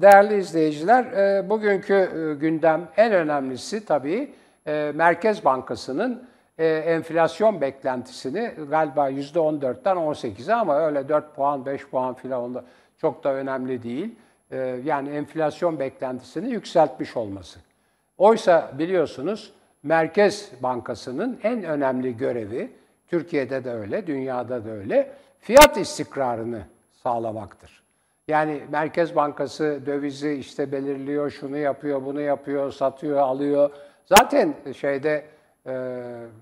Değerli izleyiciler, e, bugünkü e, gündem en önemlisi tabii e, Merkez Bankası'nın enflasyon beklentisini galiba %14'ten 18'e ama öyle 4 puan, 5 puan filan çok da önemli değil. Yani enflasyon beklentisini yükseltmiş olması. Oysa biliyorsunuz Merkez Bankası'nın en önemli görevi, Türkiye'de de öyle, dünyada da öyle, fiyat istikrarını sağlamaktır. Yani Merkez Bankası dövizi işte belirliyor, şunu yapıyor, bunu yapıyor, satıyor, alıyor. Zaten şeyde e,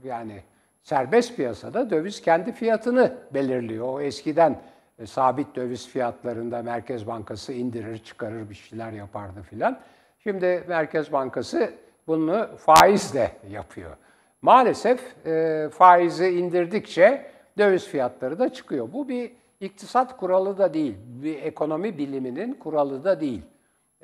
yani serbest piyasada döviz kendi fiyatını belirliyor. O eskiden e, sabit döviz fiyatlarında Merkez Bankası indirir, çıkarır bir şeyler yapardı filan. Şimdi Merkez Bankası bunu faizle yapıyor. Maalesef e, faizi indirdikçe döviz fiyatları da çıkıyor. Bu bir iktisat kuralı da değil, bir ekonomi biliminin kuralı da değil.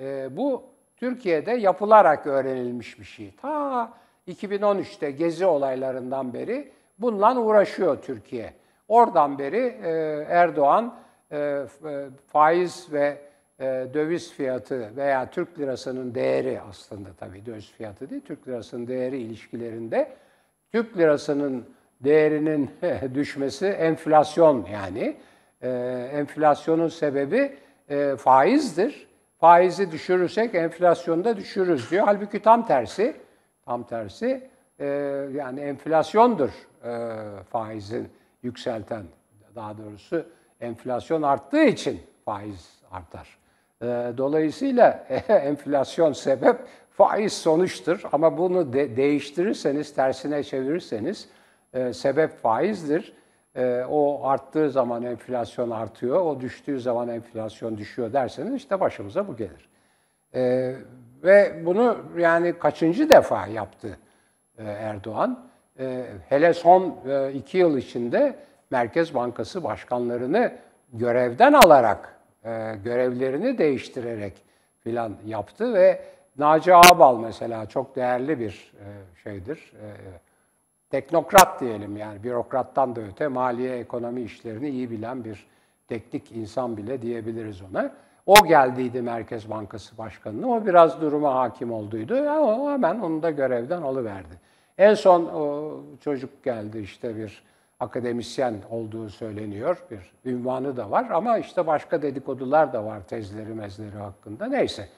E, bu Türkiye'de yapılarak öğrenilmiş bir şey. Ta 2013'te gezi olaylarından beri bununla uğraşıyor Türkiye. Oradan beri e, Erdoğan e, e faiz ve e, döviz fiyatı veya Türk lirasının değeri aslında tabii döviz fiyatı değil, Türk lirasının değeri ilişkilerinde Türk lirasının değerinin düşmesi enflasyon yani e, enflasyonun sebebi e, faizdir. Faizi düşürürsek enflasyonu da düşürürüz diyor. Halbuki tam tersi, tam tersi e, yani enflasyondur e, faizin yükselten. Daha doğrusu enflasyon arttığı için faiz artar. E, dolayısıyla enflasyon sebep, faiz sonuçtur. Ama bunu de, değiştirirseniz, tersine çevirirseniz e, sebep faizdir e, o arttığı zaman enflasyon artıyor, o düştüğü zaman enflasyon düşüyor derseniz işte başımıza bu gelir. E, ve bunu yani kaçıncı defa yaptı e, Erdoğan? E, hele son e, iki yıl içinde Merkez Bankası başkanlarını görevden alarak, e, görevlerini değiştirerek filan yaptı ve Naci Ağbal mesela çok değerli bir e, şeydir, e, teknokrat diyelim yani bürokrattan da öte maliye ekonomi işlerini iyi bilen bir teknik insan bile diyebiliriz ona. O geldiydi Merkez Bankası Başkanı'na. O biraz duruma hakim olduydu. Ya o hemen onu da görevden alıverdi. En son o çocuk geldi işte bir akademisyen olduğu söyleniyor. Bir ünvanı da var ama işte başka dedikodular da var tezleri mezleri hakkında. Neyse.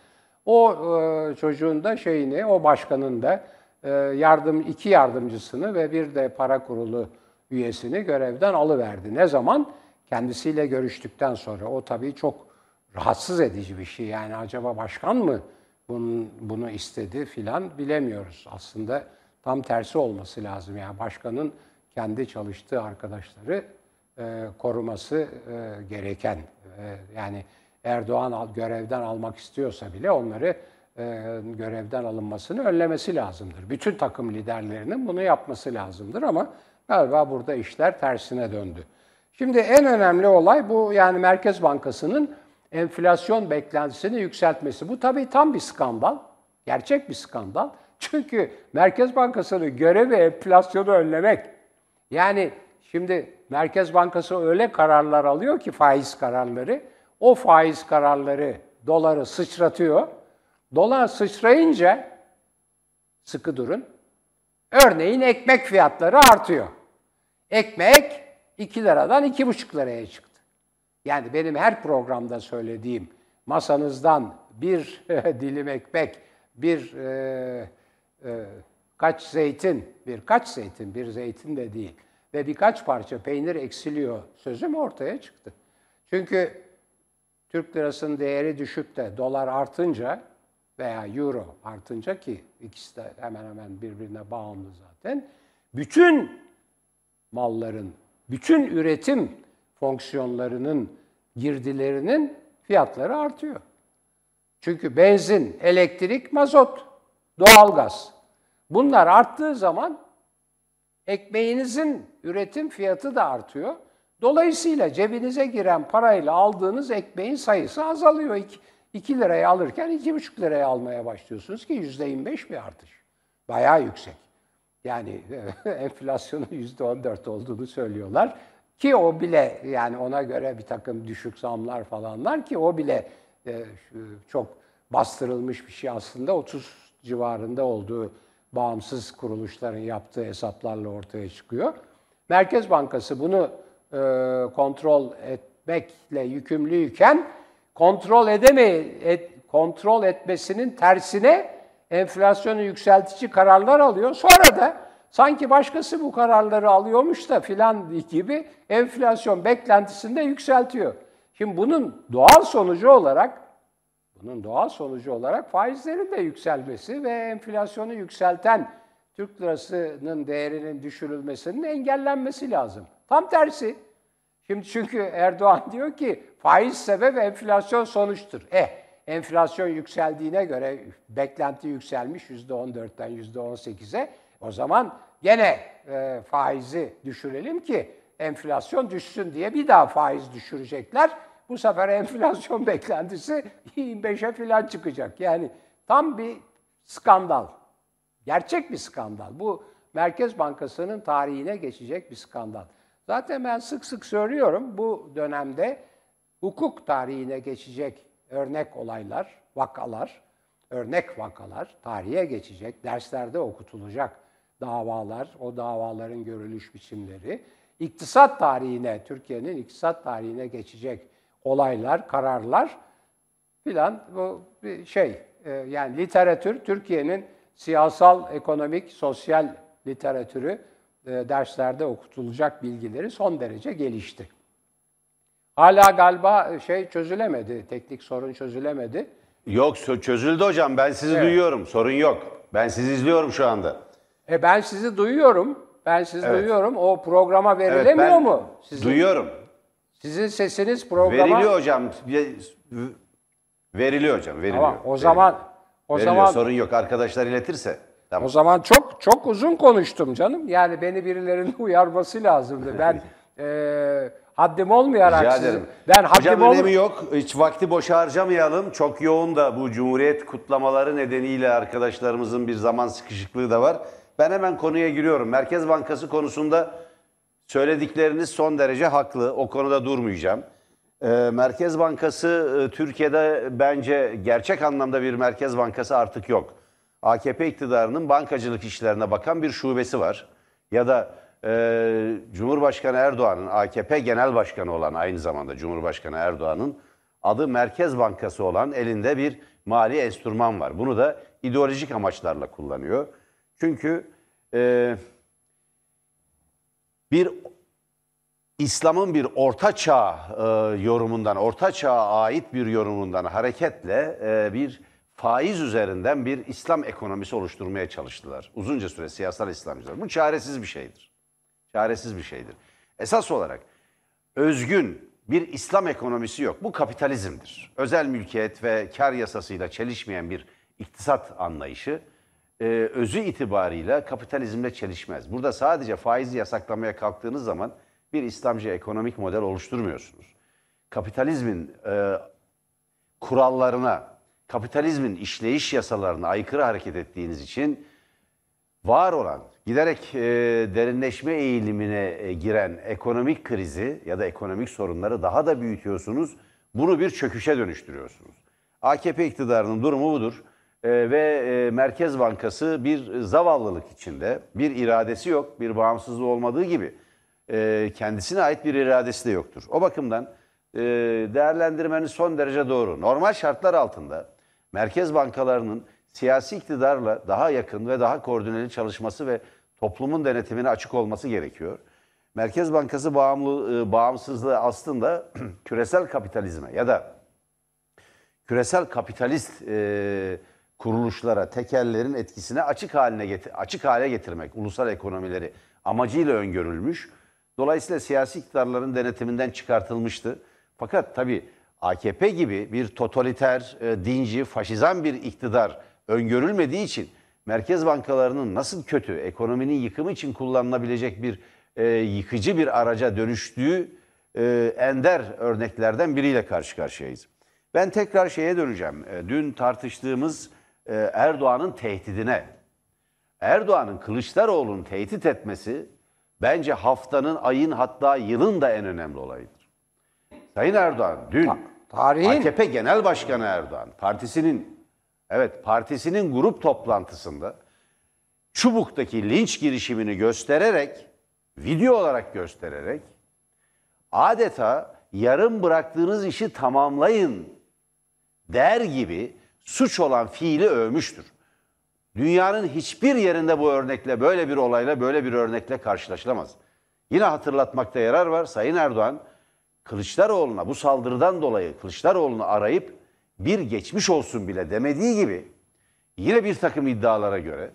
O e, çocuğun da şeyini, o başkanın da yardım iki yardımcısını ve bir de para kurulu üyesini görevden alıverdi. Ne zaman? Kendisiyle görüştükten sonra. O tabii çok rahatsız edici bir şey. Yani acaba başkan mı bunu, bunu istedi filan bilemiyoruz. Aslında tam tersi olması lazım. Yani başkanın kendi çalıştığı arkadaşları e, koruması e, gereken. E, yani Erdoğan görevden almak istiyorsa bile onları e, görevden alınmasını önlemesi lazımdır. Bütün takım liderlerinin bunu yapması lazımdır ama galiba burada işler tersine döndü. Şimdi en önemli olay bu yani Merkez Bankası'nın enflasyon beklentisini yükseltmesi. Bu tabii tam bir skandal. Gerçek bir skandal. Çünkü Merkez Bankası'nın görevi enflasyonu önlemek. Yani şimdi Merkez Bankası öyle kararlar alıyor ki faiz kararları, o faiz kararları doları sıçratıyor Dolar sıçrayınca sıkı durun. Örneğin ekmek fiyatları artıyor. Ekmek 2 liradan 2,5 liraya çıktı. Yani benim her programda söylediğim masanızdan bir dilim ekmek, bir e, e, kaç zeytin, birkaç zeytin, bir zeytin de değil ve birkaç parça peynir eksiliyor sözüm ortaya çıktı. Çünkü Türk lirasının değeri düşüp de dolar artınca veya euro artınca ki ikisi de hemen hemen birbirine bağımlı zaten. Bütün malların, bütün üretim fonksiyonlarının, girdilerinin fiyatları artıyor. Çünkü benzin, elektrik, mazot, doğalgaz bunlar arttığı zaman ekmeğinizin üretim fiyatı da artıyor. Dolayısıyla cebinize giren parayla aldığınız ekmeğin sayısı azalıyor. 2 liraya alırken 2,5 liraya almaya başlıyorsunuz ki %25 bir artış. Bayağı yüksek. Yani enflasyonun %14 olduğunu söylüyorlar. Ki o bile yani ona göre bir takım düşük zamlar falanlar ki o bile e, çok bastırılmış bir şey aslında 30 civarında olduğu bağımsız kuruluşların yaptığı hesaplarla ortaya çıkıyor. Merkez Bankası bunu e, kontrol etmekle yükümlüyken kontrol edeme et, kontrol etmesinin tersine enflasyonu yükseltici kararlar alıyor. Sonra da sanki başkası bu kararları alıyormuş da filan gibi enflasyon beklentisini de yükseltiyor. Şimdi bunun doğal sonucu olarak bunun doğal sonucu olarak faizlerin de yükselmesi ve enflasyonu yükselten Türk lirasının değerinin düşürülmesinin engellenmesi lazım. Tam tersi. Şimdi çünkü Erdoğan diyor ki faiz sebep enflasyon sonuçtur. Eh enflasyon yükseldiğine göre beklenti yükselmiş %14'ten %18'e. O zaman gene e, faizi düşürelim ki enflasyon düşsün diye bir daha faiz düşürecekler. Bu sefer enflasyon beklentisi 25'e falan çıkacak. Yani tam bir skandal. Gerçek bir skandal. Bu Merkez Bankası'nın tarihine geçecek bir skandal. Zaten ben sık sık söylüyorum bu dönemde hukuk tarihine geçecek örnek olaylar, vakalar, örnek vakalar tarihe geçecek, derslerde okutulacak davalar, o davaların görülüş biçimleri, iktisat tarihine, Türkiye'nin iktisat tarihine geçecek olaylar, kararlar filan bu bir şey. E, yani literatür, Türkiye'nin siyasal, ekonomik, sosyal literatürü e, derslerde okutulacak bilgileri son derece gelişti. Hala galiba şey çözülemedi, teknik sorun çözülemedi. Yok çözüldü hocam ben sizi Evet. duyuyorum sorun yok. Ben sizi izliyorum şu anda. E ben sizi duyuyorum. Ben sizi Evet. duyuyorum. O programa Evet, verilemiyor ben mu? Sizin, Duyuyorum. Sizin sesiniz programa Veriliyor hocam. Veriliyor hocam veriliyor. Tamam. O Veriliyor. zaman o Veriliyor, zaman sorun yok arkadaşlar iletirse. Tamam. o zaman çok çok uzun konuştum canım. Yani beni birilerinin uyarması lazımdı. Ben e, haddim olmayarak Rica ederim. ben haddim Hocam olm- önemi yok. Hiç vakti boşa harcamayalım. Çok yoğun da bu Cumhuriyet kutlamaları nedeniyle arkadaşlarımızın bir zaman sıkışıklığı da var. Ben hemen konuya giriyorum. Merkez Bankası konusunda söyledikleriniz son derece haklı. O konuda durmayacağım. Ee, Merkez Bankası e, Türkiye'de bence gerçek anlamda bir Merkez Bankası artık yok. AKP iktidarının bankacılık işlerine bakan bir şubesi var. Ya da e, Cumhurbaşkanı Erdoğan'ın AKP Genel Başkanı olan aynı zamanda Cumhurbaşkanı Erdoğan'ın adı Merkez Bankası olan elinde bir mali enstrüman var. Bunu da ideolojik amaçlarla kullanıyor. Çünkü e, bir İslam'ın bir orta çağ e, yorumundan, orta çağa ait bir yorumundan hareketle e, bir faiz üzerinden bir İslam ekonomisi oluşturmaya çalıştılar. Uzunca süre siyasal İslamcılar. Bu çaresiz bir şeydir. Çaresiz bir şeydir. Esas olarak özgün bir İslam ekonomisi yok. Bu kapitalizmdir. Özel mülkiyet ve kar yasasıyla çelişmeyen bir iktisat anlayışı e, özü itibarıyla kapitalizmle çelişmez. Burada sadece faizi yasaklamaya kalktığınız zaman bir İslamcı ekonomik model oluşturmuyorsunuz. Kapitalizmin e, kurallarına, kapitalizmin işleyiş yasalarına aykırı hareket ettiğiniz için var olan, giderek e, derinleşme eğilimine e, giren ekonomik krizi ya da ekonomik sorunları daha da büyütüyorsunuz. Bunu bir çöküşe dönüştürüyorsunuz. AKP iktidarının durumu budur. E, ve e, Merkez Bankası bir zavallılık içinde, bir iradesi yok, bir bağımsızlığı olmadığı gibi e, kendisine ait bir iradesi de yoktur. O bakımdan e, değerlendirmeniz son derece doğru. Normal şartlar altında merkez bankalarının siyasi iktidarla daha yakın ve daha koordineli çalışması ve toplumun denetimine açık olması gerekiyor. Merkez Bankası bağımlı, e, bağımsızlığı aslında küresel kapitalizme ya da küresel kapitalist e, kuruluşlara, tekellerin etkisine açık haline getir açık hale getirmek, ulusal ekonomileri amacıyla öngörülmüş. Dolayısıyla siyasi iktidarların denetiminden çıkartılmıştı. Fakat tabii AKP gibi bir totaliter, e, dinci, faşizan bir iktidar öngörülmediği için merkez bankalarının nasıl kötü, ekonominin yıkımı için kullanılabilecek bir e, yıkıcı bir araca dönüştüğü e, ender örneklerden biriyle karşı karşıyayız. Ben tekrar şeye döneceğim. E, dün tartıştığımız e, Erdoğan'ın tehdidine. Erdoğan'ın Kılıçdaroğlu'nu tehdit etmesi bence haftanın, ayın hatta yılın da en önemli olayıdır. Sayın Erdoğan dün Tarihin AKP Genel Başkanı Erdoğan partisinin evet partisinin grup toplantısında Çubuk'taki linç girişimini göstererek video olarak göstererek adeta yarım bıraktığınız işi tamamlayın der gibi suç olan fiili övmüştür. Dünyanın hiçbir yerinde bu örnekle, böyle bir olayla, böyle bir örnekle karşılaşılamaz. Yine hatırlatmakta yarar var. Sayın Erdoğan, Kılıçdaroğlu'na bu saldırıdan dolayı Kılıçdaroğlu'nu arayıp bir geçmiş olsun bile demediği gibi yine bir takım iddialara göre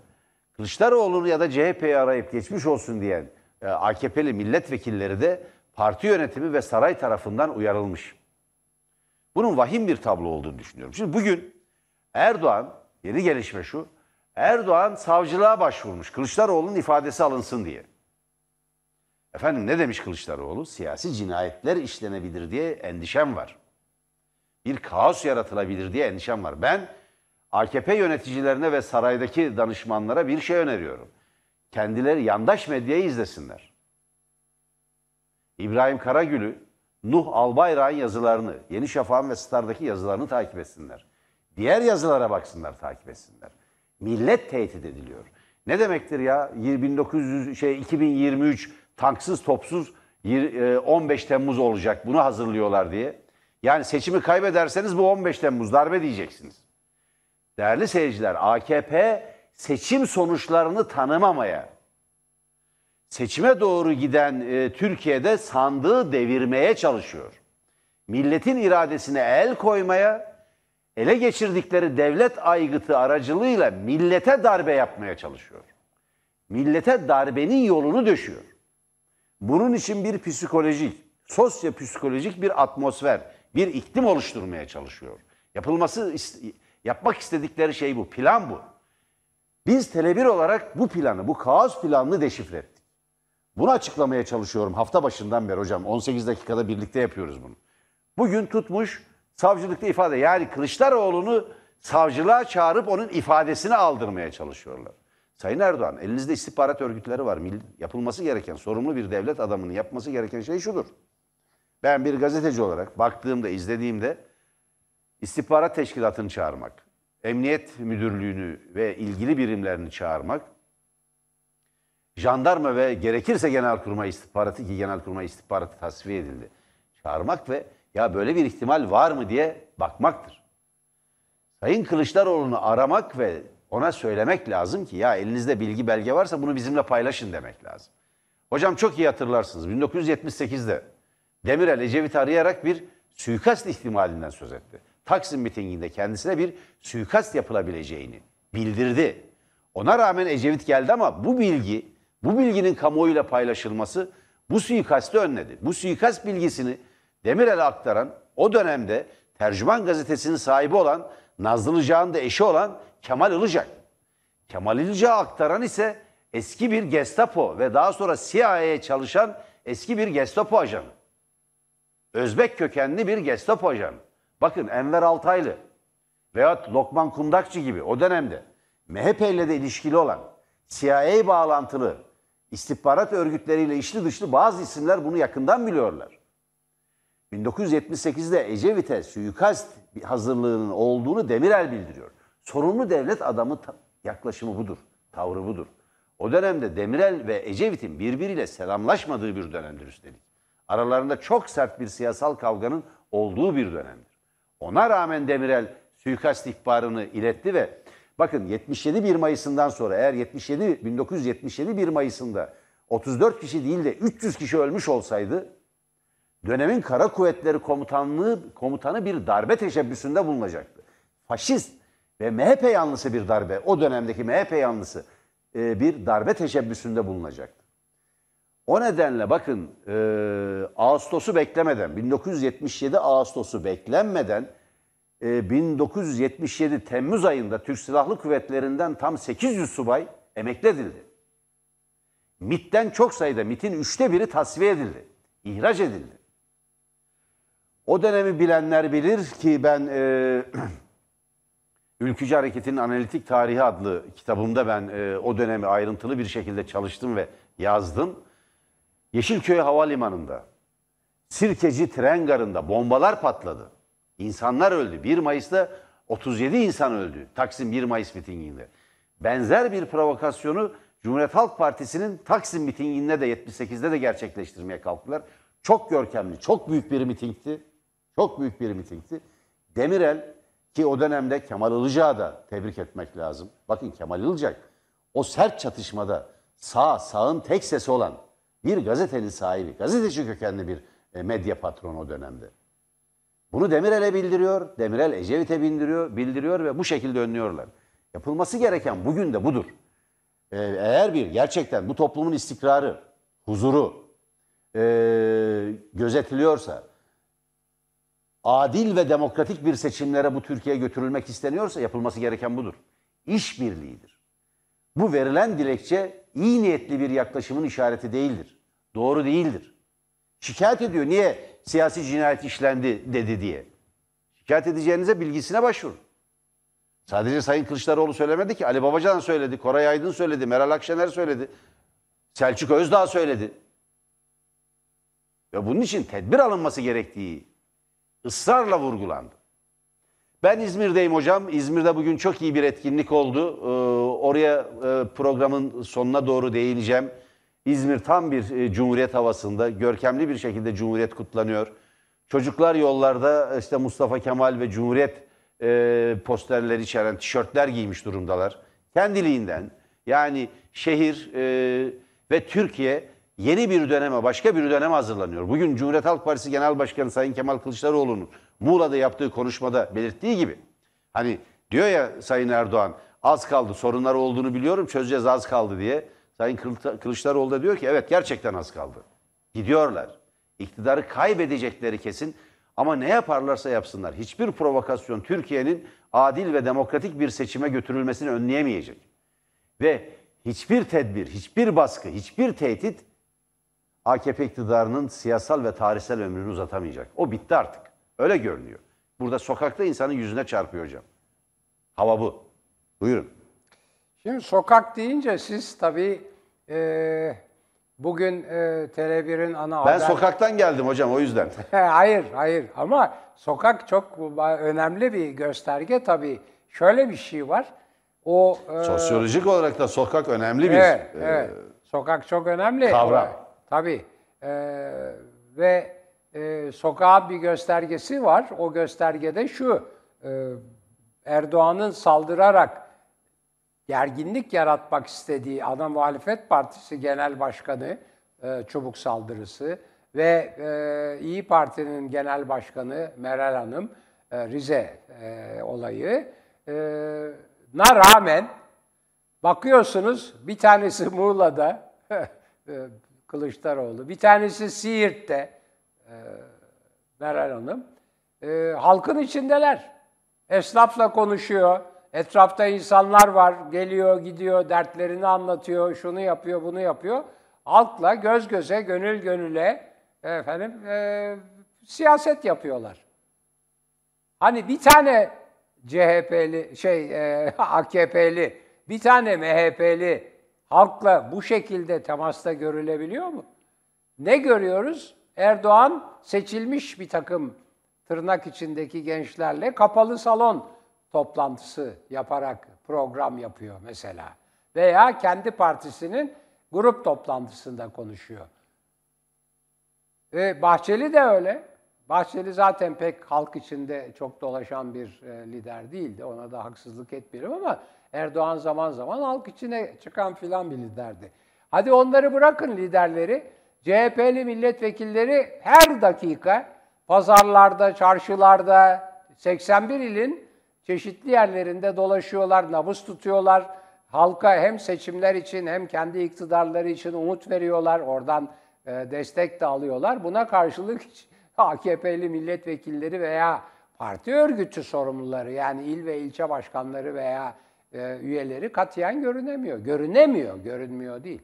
Kılıçdaroğlu'nu ya da CHP'yi arayıp geçmiş olsun diyen e, AKP'li milletvekilleri de parti yönetimi ve saray tarafından uyarılmış. Bunun vahim bir tablo olduğunu düşünüyorum. Şimdi bugün Erdoğan, yeni gelişme şu, Erdoğan savcılığa başvurmuş Kılıçdaroğlu'nun ifadesi alınsın diye. Efendim ne demiş Kılıçdaroğlu? Siyasi cinayetler işlenebilir diye endişem var. Bir kaos yaratılabilir diye endişem var. Ben AKP yöneticilerine ve saraydaki danışmanlara bir şey öneriyorum. Kendileri yandaş medyayı izlesinler. İbrahim Karagül'ü, Nuh Albayrak'ın yazılarını, Yeni Şafak'ın ve Star'daki yazılarını takip etsinler. Diğer yazılara baksınlar, takip etsinler. Millet tehdit ediliyor. Ne demektir ya? 1900 şey 2023 tanksız topsuz yir- e, 15 Temmuz olacak. Bunu hazırlıyorlar diye. Yani seçimi kaybederseniz bu 15 Temmuz darbe diyeceksiniz. Değerli seyirciler, AKP seçim sonuçlarını tanımamaya, seçime doğru giden e, Türkiye'de sandığı devirmeye çalışıyor. Milletin iradesine el koymaya, ele geçirdikleri devlet aygıtı aracılığıyla millete darbe yapmaya çalışıyor. Millete darbenin yolunu döşüyor. Bunun için bir psikolojik, sosyo-psikolojik bir atmosfer, bir iklim oluşturmaya çalışıyor. Yapılması yapmak istedikleri şey bu, plan bu. Biz Tele1 olarak bu planı, bu kaos planını deşifre ettik. Bunu açıklamaya çalışıyorum hafta başından beri hocam. 18 dakikada birlikte yapıyoruz bunu. Bugün tutmuş savcılıkta ifade yani Kılıçdaroğlu'nu savcılığa çağırıp onun ifadesini aldırmaya çalışıyorlar. Sayın Erdoğan elinizde istihbarat örgütleri var. Yapılması gereken, sorumlu bir devlet adamının yapması gereken şey şudur. Ben bir gazeteci olarak baktığımda, izlediğimde istihbarat teşkilatını çağırmak, emniyet müdürlüğünü ve ilgili birimlerini çağırmak, jandarma ve gerekirse genelkurmay istihbaratı ki genelkurmay istihbaratı tasfiye edildi. Çağırmak ve ya böyle bir ihtimal var mı diye bakmaktır. Sayın Kılıçdaroğlu'nu aramak ve ona söylemek lazım ki ya elinizde bilgi belge varsa bunu bizimle paylaşın demek lazım. Hocam çok iyi hatırlarsınız 1978'de Demirel Ecevit'i arayarak bir suikast ihtimalinden söz etti. Taksim mitinginde kendisine bir suikast yapılabileceğini bildirdi. Ona rağmen Ecevit geldi ama bu bilgi, bu bilginin kamuoyuyla paylaşılması bu suikastı önledi. Bu suikast bilgisini Demirel'e aktaran o dönemde Tercüman gazetesinin sahibi olan Nazlı Ilıcak'ın da eşi olan Kemal Ilıcak. Kemal Ilıcak'a aktaran ise eski bir Gestapo ve daha sonra CIA'ye çalışan eski bir Gestapo ajanı. Özbek kökenli bir Gestapo ajanı. Bakın Enver Altaylı veyahut Lokman Kundakçı gibi o dönemde MHP ile de ilişkili olan CIA bağlantılı istihbarat örgütleriyle içli dışlı bazı isimler bunu yakından biliyorlar. 1978'de Ecevit'e suikast hazırlığının olduğunu Demirel bildiriyor. Sorumlu devlet adamı yaklaşımı budur, tavrı budur. O dönemde Demirel ve Ecevit'in birbiriyle selamlaşmadığı bir dönemdir üstelik. Aralarında çok sert bir siyasal kavganın olduğu bir dönemdir. Ona rağmen Demirel suikast ihbarını iletti ve bakın 77 1 Mayıs'ından sonra eğer 77 1977 1 Mayıs'ında 34 kişi değil de 300 kişi ölmüş olsaydı dönemin kara kuvvetleri komutanlığı komutanı bir darbe teşebbüsünde bulunacaktı. Faşist ve MHP yanlısı bir darbe, o dönemdeki MHP yanlısı bir darbe teşebbüsünde bulunacaktı. O nedenle bakın e, Ağustos'u beklemeden, 1977 Ağustos'u beklenmeden e, 1977 Temmuz ayında Türk Silahlı Kuvvetleri'nden tam 800 subay emekli edildi. MIT'ten çok sayıda, MIT'in üçte biri tasfiye edildi, ihraç edildi. O dönemi bilenler bilir ki ben e, Ülkücü Hareketi'nin Analitik Tarihi adlı kitabımda ben e, o dönemi ayrıntılı bir şekilde çalıştım ve yazdım. Yeşilköy Havalimanı'nda, Sirkeci tren garında bombalar patladı. İnsanlar öldü. 1 Mayıs'ta 37 insan öldü. Taksim 1 Mayıs mitinginde. Benzer bir provokasyonu Cumhuriyet Halk Partisi'nin Taksim mitinginde de 78'de de gerçekleştirmeye kalktılar. Çok görkemli, çok büyük bir mitingti. Çok büyük bir mitingti. Demirel ki o dönemde Kemal Ilıcak'ı da tebrik etmek lazım. Bakın Kemal Ilıcak o sert çatışmada sağ, sağın tek sesi olan bir gazetenin sahibi, gazeteci kökenli bir e, medya patronu o dönemde. Bunu Demirel'e bildiriyor, Demirel Ecevit'e bildiriyor, bildiriyor ve bu şekilde önlüyorlar. Yapılması gereken bugün de budur. Ee, eğer bir gerçekten bu toplumun istikrarı, huzuru e, gözetiliyorsa, adil ve demokratik bir seçimlere bu Türkiye götürülmek isteniyorsa yapılması gereken budur. İşbirliğidir. Bu verilen dilekçe iyi niyetli bir yaklaşımın işareti değildir. Doğru değildir. Şikayet ediyor. Niye siyasi cinayet işlendi dedi diye. Şikayet edeceğinize bilgisine başvurun. Sadece Sayın Kılıçdaroğlu söylemedi ki. Ali Babacan söyledi, Koray Aydın söyledi, Meral Akşener söyledi. Selçuk Özdağ söyledi. Ve bunun için tedbir alınması gerektiği ısrarla vurgulandı. Ben İzmir'deyim hocam. İzmir'de bugün çok iyi bir etkinlik oldu. Ee, oraya e, programın sonuna doğru değineceğim. İzmir tam bir e, cumhuriyet havasında, görkemli bir şekilde cumhuriyet kutlanıyor. Çocuklar yollarda işte Mustafa Kemal ve Cumhuriyet e, posterleri içeren tişörtler giymiş durumdalar. Kendiliğinden yani şehir e, ve Türkiye yeni bir döneme, başka bir döneme hazırlanıyor. Bugün Cumhuriyet Halk Partisi Genel Başkanı Sayın Kemal Kılıçdaroğlu'nun Muğla'da yaptığı konuşmada belirttiği gibi hani diyor ya Sayın Erdoğan az kaldı sorunlar olduğunu biliyorum çözeceğiz az kaldı diye. Sayın Kılıçdaroğlu da diyor ki evet gerçekten az kaldı. Gidiyorlar. İktidarı kaybedecekleri kesin ama ne yaparlarsa yapsınlar hiçbir provokasyon Türkiye'nin adil ve demokratik bir seçime götürülmesini önleyemeyecek. Ve hiçbir tedbir, hiçbir baskı, hiçbir tehdit AKP iktidarının siyasal ve tarihsel ömrünü uzatamayacak. O bitti artık. Öyle görünüyor. Burada sokakta insanın yüzüne çarpıyor hocam. Hava bu. Buyurun. Şimdi sokak deyince siz tabii e, bugün e, Tele1'in ana Ben haber... sokaktan geldim hocam o yüzden. hayır, hayır. Ama sokak çok önemli bir gösterge tabii. Şöyle bir şey var. O e, Sosyolojik olarak da sokak önemli bir evet, e, evet. Sokak çok önemli. kavram. Tabii. E, ve e, sokağın bir göstergesi var. O göstergede şu. E, Erdoğan'ın saldırarak gerginlik yaratmak istediği ana muhalefet partisi genel başkanı e, çubuk saldırısı ve e, İyi Parti'nin genel başkanı Meral Hanım e, Rize e, olayı e, na rağmen bakıyorsunuz bir tanesi Muğla'da e, Kılıçdaroğlu, bir tanesi Siirt'te e, Meral Hanım e, halkın içindeler. Esnafla konuşuyor. Etrafta insanlar var, geliyor, gidiyor, dertlerini anlatıyor, şunu yapıyor, bunu yapıyor. Halkla göz göze, gönül gönüle efendim e, siyaset yapıyorlar. Hani bir tane CHP'li, şey e, AKP'li, bir tane MHP'li halkla bu şekilde temasta görülebiliyor mu? Ne görüyoruz? Erdoğan seçilmiş bir takım tırnak içindeki gençlerle kapalı salon toplantısı yaparak program yapıyor mesela. Veya kendi partisinin grup toplantısında konuşuyor. E, Bahçeli de öyle. Bahçeli zaten pek halk içinde çok dolaşan bir e, lider değildi. Ona da haksızlık etmiyorum ama Erdoğan zaman zaman halk içine çıkan filan bir liderdi. Hadi onları bırakın liderleri. CHP'li milletvekilleri her dakika pazarlarda, çarşılarda 81 ilin çeşitli yerlerinde dolaşıyorlar, nabız tutuyorlar. Halka hem seçimler için hem kendi iktidarları için umut veriyorlar. Oradan e, destek de alıyorlar. Buna karşılık AKP'li milletvekilleri veya parti örgütü sorumluları yani il ve ilçe başkanları veya e, üyeleri katiyen görünemiyor. Görünemiyor, görünmüyor değil.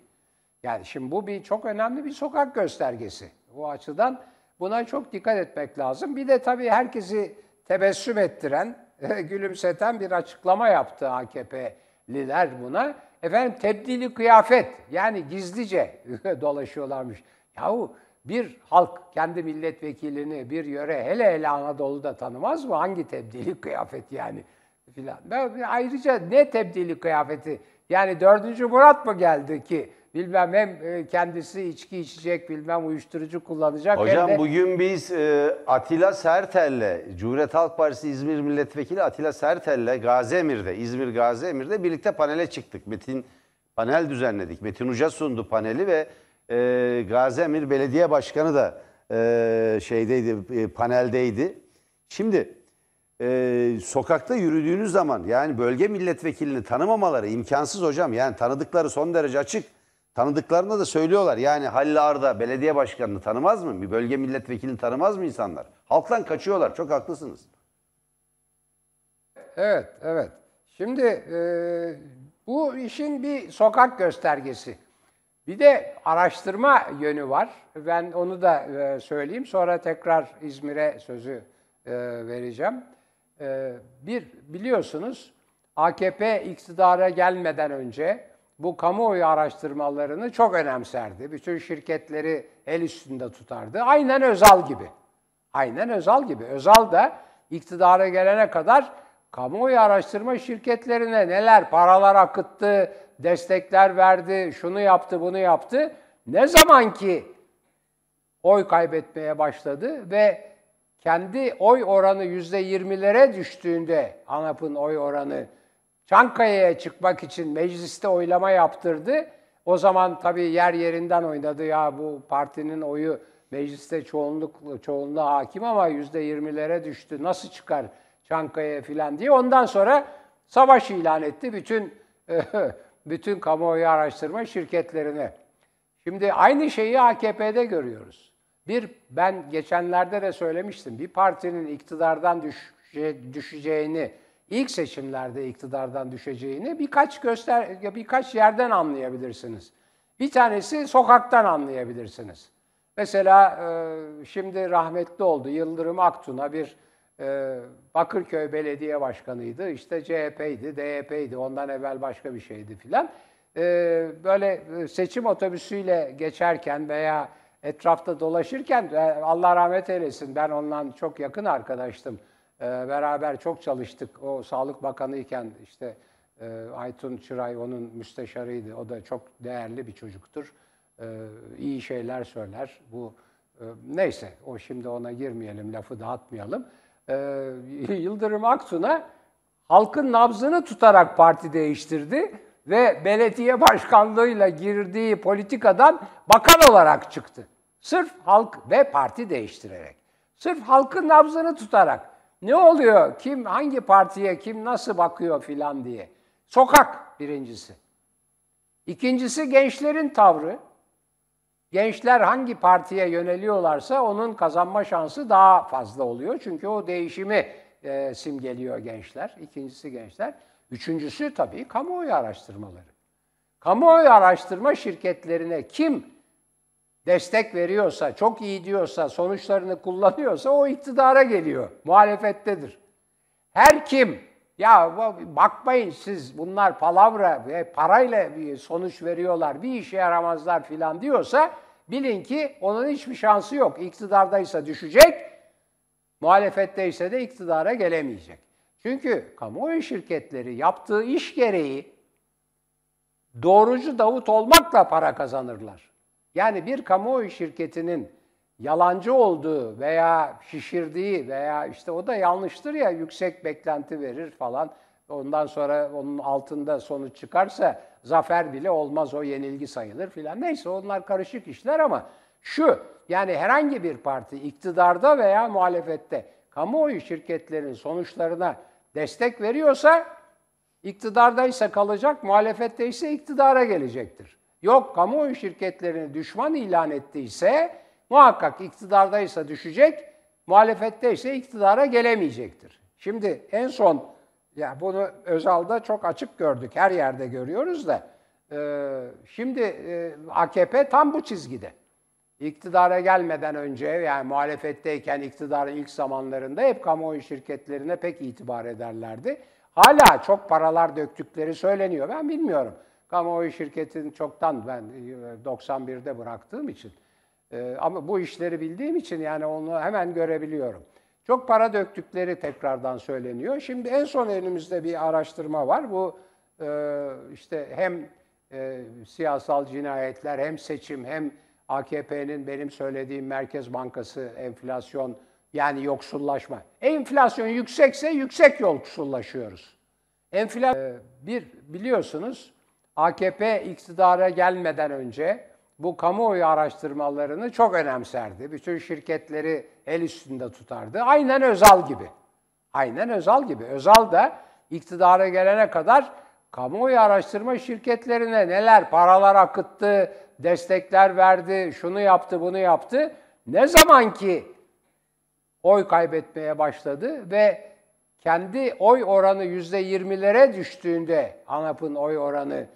Yani şimdi bu bir çok önemli bir sokak göstergesi. Bu açıdan buna çok dikkat etmek lazım. Bir de tabii herkesi tebessüm ettiren, gülümseten bir açıklama yaptı AKP'liler buna. Efendim tebdili kıyafet yani gizlice dolaşıyorlarmış. Yahu bir halk kendi milletvekilini bir yöre hele hele Anadolu'da tanımaz mı? Hangi tebdili kıyafet yani filan. Ayrıca ne tebdili kıyafeti? Yani dördüncü Murat mı geldi ki bilmem hem e, kendisi içki içecek bilmem uyuşturucu kullanacak. Hocam de... bugün biz e, Atilla Sertel'le, Cumhuriyet Halk Partisi İzmir Milletvekili Atilla Sertel'le Gazi Emir'de, İzmir Gazi Emir'de birlikte panele çıktık. Metin panel düzenledik. Metin Uca sundu paneli ve e, Gazi Emir Belediye Başkanı da e, şeydeydi, e, paneldeydi. Şimdi e, sokakta yürüdüğünüz zaman yani bölge milletvekilini tanımamaları imkansız hocam. Yani tanıdıkları son derece açık. Tanıdıklarına da söylüyorlar. Yani Halil Arda belediye başkanını tanımaz mı? Bir bölge milletvekilini tanımaz mı insanlar? Halktan kaçıyorlar. Çok haklısınız. Evet, evet. Şimdi e, bu işin bir sokak göstergesi. Bir de araştırma yönü var. Ben onu da e, söyleyeyim. Sonra tekrar İzmir'e sözü e, vereceğim. E, bir, biliyorsunuz AKP iktidara gelmeden önce bu kamuoyu araştırmalarını çok önemserdi. Bütün şirketleri el üstünde tutardı. Aynen Özal gibi. Aynen Özal gibi. Özal da iktidara gelene kadar kamuoyu araştırma şirketlerine neler paralar akıttı, destekler verdi, şunu yaptı, bunu yaptı. Ne zaman ki oy kaybetmeye başladı ve kendi oy oranı yüzde yirmilere düştüğünde ANAP'ın oy oranı Çankaya'ya çıkmak için mecliste oylama yaptırdı. O zaman tabii yer yerinden oynadı ya bu partinin oyu mecliste çoğunluk çoğunluğa hakim ama yüzde yirmilere düştü. Nasıl çıkar Çankaya'ya filan diye. Ondan sonra savaş ilan etti bütün bütün kamuoyu araştırma şirketlerine. Şimdi aynı şeyi AKP'de görüyoruz. Bir, ben geçenlerde de söylemiştim, bir partinin iktidardan düşe, düşeceğini, ilk seçimlerde iktidardan düşeceğini birkaç göster birkaç yerden anlayabilirsiniz. Bir tanesi sokaktan anlayabilirsiniz. Mesela şimdi rahmetli oldu Yıldırım Aktun'a bir Bakırköy Belediye Başkanı'ydı. İşte CHP'ydi, DYP'ydi. Ondan evvel başka bir şeydi filan. Böyle seçim otobüsüyle geçerken veya etrafta dolaşırken Allah rahmet eylesin ben ondan çok yakın arkadaştım. Beraber çok çalıştık. O Sağlık Bakanı iken işte Aytun Çıray onun müsteşarıydı. O da çok değerli bir çocuktur. İyi şeyler söyler. Bu neyse o şimdi ona girmeyelim, lafı dağıtmayalım. Yıldırım Aksun'a halkın nabzını tutarak parti değiştirdi ve belediye başkanlığıyla girdiği politikadan bakan olarak çıktı. Sırf halk ve parti değiştirerek. Sırf halkın nabzını tutarak. Ne oluyor? Kim hangi partiye kim nasıl bakıyor filan diye. Sokak birincisi. İkincisi gençlerin tavrı. Gençler hangi partiye yöneliyorlarsa onun kazanma şansı daha fazla oluyor. Çünkü o değişimi e, simgeliyor gençler. İkincisi gençler. Üçüncüsü tabii kamuoyu araştırmaları. Kamuoyu araştırma şirketlerine kim destek veriyorsa, çok iyi diyorsa, sonuçlarını kullanıyorsa o iktidara geliyor. Muhalefettedir. Her kim ya bakmayın siz bunlar palavra ve parayla bir sonuç veriyorlar, bir işe yaramazlar filan diyorsa bilin ki onun hiçbir şansı yok. İktidardaysa düşecek, muhalefetteyse de iktidara gelemeyecek. Çünkü kamuoyu şirketleri yaptığı iş gereği doğrucu Davut olmakla para kazanırlar. Yani bir kamuoyu şirketinin yalancı olduğu veya şişirdiği veya işte o da yanlıştır ya yüksek beklenti verir falan. Ondan sonra onun altında sonuç çıkarsa zafer bile olmaz o yenilgi sayılır filan. Neyse onlar karışık işler ama şu yani herhangi bir parti iktidarda veya muhalefette kamuoyu şirketlerinin sonuçlarına destek veriyorsa iktidardaysa kalacak, muhalefette ise iktidara gelecektir. Yok kamuoyu şirketlerini düşman ilan ettiyse muhakkak iktidardaysa düşecek, muhalefette ise iktidara gelemeyecektir. Şimdi en son ya bunu Özal'da çok açık gördük, her yerde görüyoruz da e, şimdi e, AKP tam bu çizgide. İktidara gelmeden önce yani muhalefetteyken iktidarın ilk zamanlarında hep kamuoyu şirketlerine pek itibar ederlerdi. Hala çok paralar döktükleri söyleniyor. Ben bilmiyorum. Kamuoyu şirketini çoktan ben 91'de e, bıraktığım için Ee, ama bu işleri bildiğim için yani onu hemen görebiliyorum. Çok para döktükleri tekrardan söyleniyor. Şimdi en son elimizde bir araştırma var. Bu e, işte hem e, siyasal cinayetler hem seçim hem AKP'nin benim söylediğim Merkez Bankası enflasyon yani yoksullaşma. Enflasyon yüksekse yüksek yoksullaşıyoruz. Enflasyon bir biliyorsunuz AKP iktidara gelmeden önce bu kamuoyu araştırmalarını çok önemserdi. Bütün şirketleri el üstünde tutardı. Aynen Özal gibi. Aynen Özal gibi. Özal da iktidara gelene kadar kamuoyu araştırma şirketlerine neler paralar akıttı, destekler verdi, şunu yaptı, bunu yaptı. Ne zaman ki oy kaybetmeye başladı ve kendi oy oranı yüzde yirmilere düştüğünde ANAP'ın oy oranı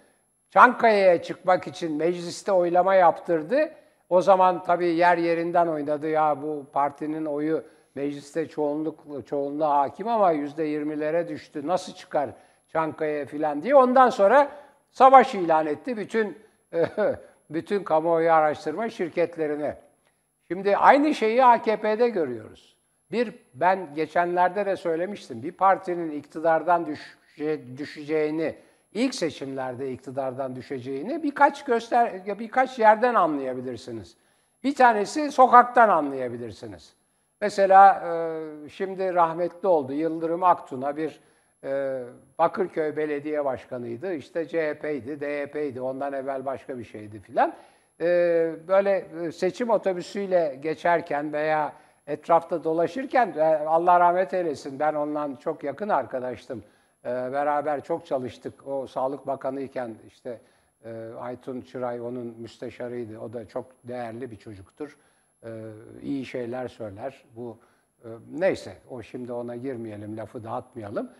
Çankaya'ya çıkmak için mecliste oylama yaptırdı. O zaman tabii yer yerinden oynadı ya bu partinin oyu mecliste çoğunluk çoğunluğa hakim ama yüzde yirmilere düştü. Nasıl çıkar Çankaya'ya filan diye. Ondan sonra savaş ilan etti bütün bütün kamuoyu araştırma şirketlerine. Şimdi aynı şeyi AKP'de görüyoruz. Bir, ben geçenlerde de söylemiştim, bir partinin iktidardan düşe, düşeceğini, ilk seçimlerde iktidardan düşeceğini birkaç göster birkaç yerden anlayabilirsiniz. Bir tanesi sokaktan anlayabilirsiniz. Mesela e, şimdi rahmetli oldu Yıldırım Aktun'a bir e, Bakırköy Belediye Başkanı'ydı. İşte CHP'ydi, DYP'ydi. Ondan evvel başka bir şeydi filan. E, böyle seçim otobüsüyle geçerken veya etrafta dolaşırken Allah rahmet eylesin ben ondan çok yakın arkadaştım. Beraber çok çalıştık. O Sağlık Bakanı iken işte Aytun Çıray onun müsteşarıydı. O da çok değerli bir çocuktur. İyi şeyler söyler. Bu neyse o şimdi ona girmeyelim, lafı dağıtmayalım.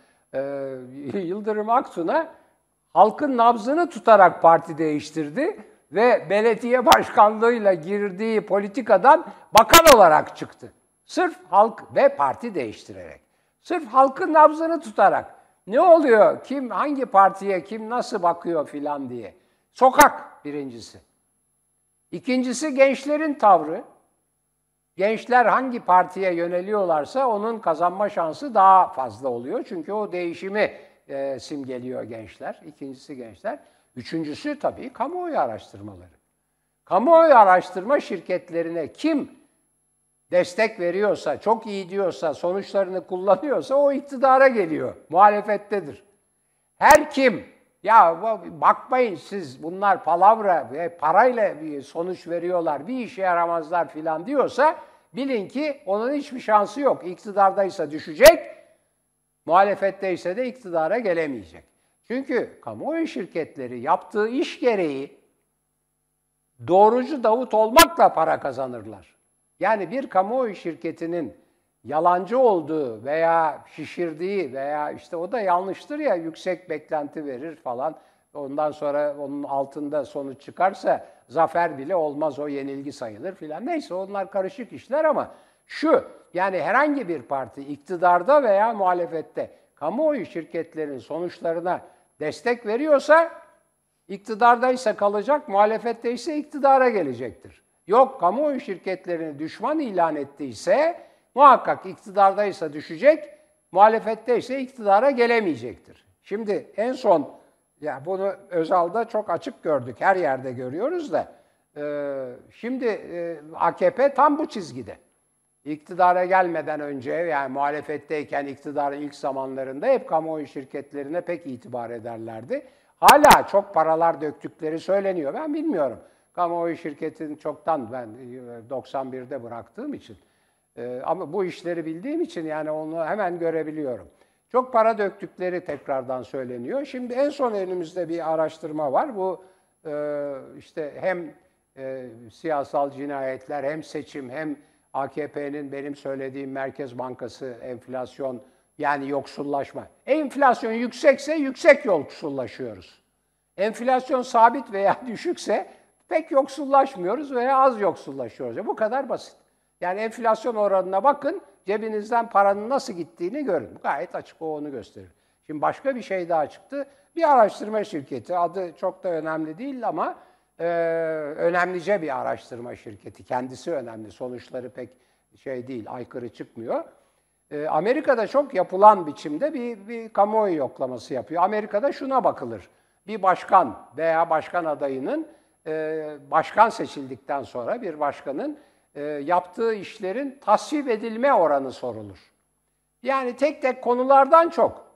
Yıldırım Aksun'a halkın nabzını tutarak parti değiştirdi ve belediye başkanlığıyla girdiği politikadan bakan olarak çıktı. Sırf halk ve parti değiştirerek. Sırf halkın nabzını tutarak. Ne oluyor? Kim hangi partiye kim nasıl bakıyor filan diye. Sokak birincisi. İkincisi gençlerin tavrı. Gençler hangi partiye yöneliyorlarsa onun kazanma şansı daha fazla oluyor. Çünkü o değişimi e, simgeliyor gençler. İkincisi gençler. Üçüncüsü tabii kamuoyu araştırmaları. Kamuoyu araştırma şirketlerine kim destek veriyorsa, çok iyi diyorsa, sonuçlarını kullanıyorsa o iktidara geliyor. Muhalefettedir. Her kim ya bakmayın siz bunlar palavra ve parayla bir sonuç veriyorlar, bir işe yaramazlar filan diyorsa bilin ki onun hiçbir şansı yok. İktidardaysa düşecek, muhalefetteyse de iktidara gelemeyecek. Çünkü kamuoyu şirketleri yaptığı iş gereği doğrucu Davut olmakla para kazanırlar. Yani bir kamuoyu şirketinin yalancı olduğu veya şişirdiği veya işte o da yanlıştır ya yüksek beklenti verir falan. Ondan sonra onun altında sonuç çıkarsa zafer bile olmaz o yenilgi sayılır filan. Neyse onlar karışık işler ama şu yani herhangi bir parti iktidarda veya muhalefette kamuoyu şirketlerinin sonuçlarına destek veriyorsa iktidardaysa kalacak, muhalefette ise iktidara gelecektir. Yok kamuoyu şirketlerini düşman ilan ettiyse muhakkak iktidardaysa düşecek, muhalefetteyse iktidara gelemeyecektir. Şimdi en son ya bunu Özal'da çok açık gördük, her yerde görüyoruz da e, şimdi e, AKP tam bu çizgide. İktidara gelmeden önce yani muhalefetteyken iktidarın ilk zamanlarında hep kamuoyu şirketlerine pek itibar ederlerdi. Hala çok paralar döktükleri söyleniyor. Ben bilmiyorum. Kamuoyu şirketini çoktan ben 91'de e, bıraktığım için. E, ama bu işleri bildiğim için yani onu hemen görebiliyorum. Çok para döktükleri tekrardan söyleniyor. Şimdi en son elimizde bir araştırma var. Bu e, işte hem siyasal cinayetler hem seçim hem AKP'nin benim söylediğim Merkez Bankası enflasyon yani yoksullaşma. Enflasyon yüksekse yüksek yoksullaşıyoruz. Enflasyon sabit veya düşükse pek yoksullaşmıyoruz veya az yoksullaşıyoruz. Bu kadar basit. Yani enflasyon oranına bakın, cebinizden paranın nasıl gittiğini görün. Gayet açık o onu gösterir. Şimdi başka bir şey daha çıktı. Bir araştırma şirketi, adı çok da önemli değil ama e, önemlice bir araştırma şirketi. Kendisi önemli. Sonuçları pek şey değil, aykırı çıkmıyor. E, Amerika'da çok yapılan biçimde bir, bir kamuoyu yoklaması yapıyor. Amerika'da şuna bakılır. Bir başkan veya başkan adayının başkan seçildikten sonra bir başkanın e, yaptığı işlerin tasvip edilme oranı sorulur. Yani tek tek konulardan çok.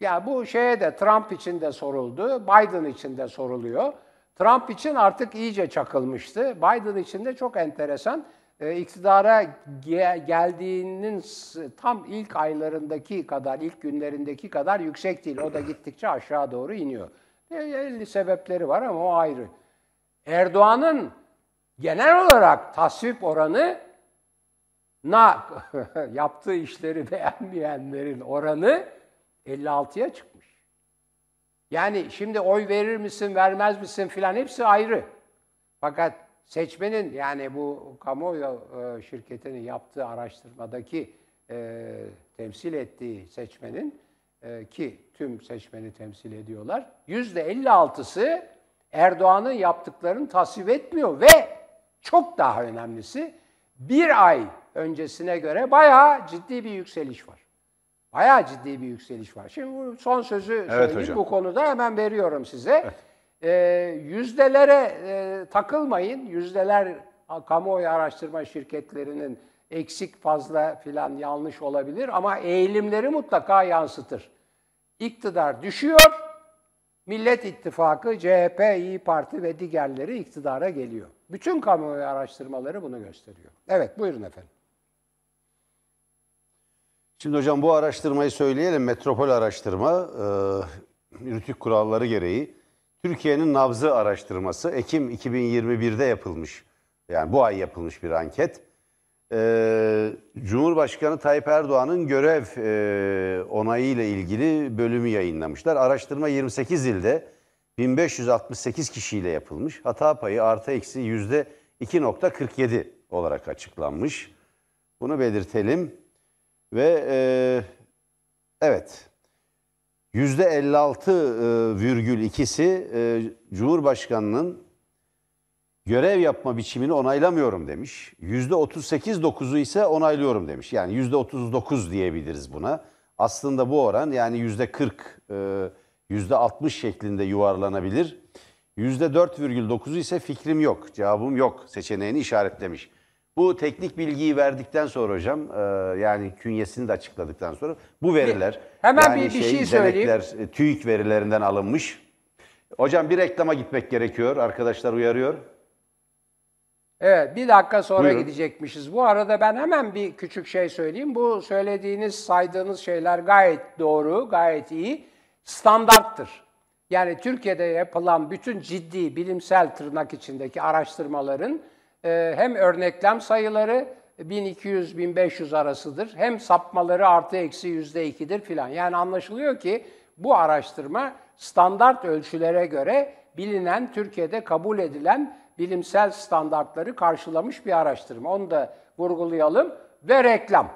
Ya bu şeye de Trump için de soruldu, Biden için de soruluyor. Trump için artık iyice çakılmıştı. Biden için de çok enteresan. E, iktidara ge- geldiğinin tam ilk aylarındaki kadar, ilk günlerindeki kadar yüksek değil. O da gittikçe aşağı doğru iniyor. E, elli sebepleri var ama o ayrı. Erdoğan'ın genel olarak tasvip oranı na yaptığı işleri beğenmeyenlerin oranı 56'ya çıkmış. Yani şimdi oy verir misin, vermez misin filan hepsi ayrı. Fakat seçmenin yani bu kamuoyu e, şirketinin yaptığı araştırmadaki e, temsil ettiği seçmenin e, ki tüm seçmeni temsil ediyorlar. Yüzde 56'sı Erdoğan'ın yaptıklarını tasvip etmiyor ve çok daha önemlisi bir ay öncesine göre bayağı ciddi bir yükseliş var. Bayağı ciddi bir yükseliş var. Şimdi bu son sözü söyleyeyim hocam. bu konuda hemen veriyorum size. Ee, yüzdelere e, takılmayın. Yüzdeler kamuoyu araştırma şirketlerinin eksik fazla filan yanlış olabilir ama eğilimleri mutlaka yansıtır. İktidar düşüyor, Millet İttifakı, CHP, İyi Parti ve diğerleri iktidara geliyor. Bütün kamuoyu araştırmaları bunu gösteriyor. Evet buyurun efendim. Şimdi hocam bu araştırmayı söyleyelim. Metropol araştırma, e, rütük kuralları gereği Türkiye'nin nabzı araştırması Ekim 2021'de yapılmış. Yani bu ay yapılmış bir anket. E, Cumhurbaşkanı Tayyip Erdoğan'ın görev e, onayı ile ilgili bölümü yayınlamışlar. Araştırma 28 ilde 1568 kişiyle yapılmış. Hata payı artı eksi yüzde 2.47 olarak açıklanmış. Bunu belirtelim. Ve e, evet yüzde 56,2'si e, Cumhurbaşkanı'nın görev yapma biçimini onaylamıyorum demiş. Yüzde 38,9'u ise onaylıyorum demiş. Yani yüzde 39 diyebiliriz buna. Aslında bu oran yani yüzde 40, e, yüzde 60 şeklinde yuvarlanabilir. Yüzde 4,9'u ise fikrim yok, cevabım yok seçeneğini işaretlemiş. Bu teknik bilgiyi verdikten sonra hocam, e, yani künyesini de açıkladıktan sonra bu veriler, Hemen yani bir- bir şey söyleyeyim. denekler, e, TÜİK verilerinden alınmış. Hocam bir reklama gitmek gerekiyor, arkadaşlar uyarıyor. Evet, bir dakika sonra Buyurun. gidecekmişiz. Bu arada ben hemen bir küçük şey söyleyeyim. Bu söylediğiniz, saydığınız şeyler gayet doğru, gayet iyi. Standarttır. Yani Türkiye'de yapılan bütün ciddi bilimsel tırnak içindeki araştırmaların e, hem örneklem sayıları 1200-1500 arasıdır, hem sapmaları artı eksi yüzde ikidir filan. Yani anlaşılıyor ki bu araştırma standart ölçülere göre bilinen, Türkiye'de kabul edilen bilimsel standartları karşılamış bir araştırma. Onu da vurgulayalım ve reklam.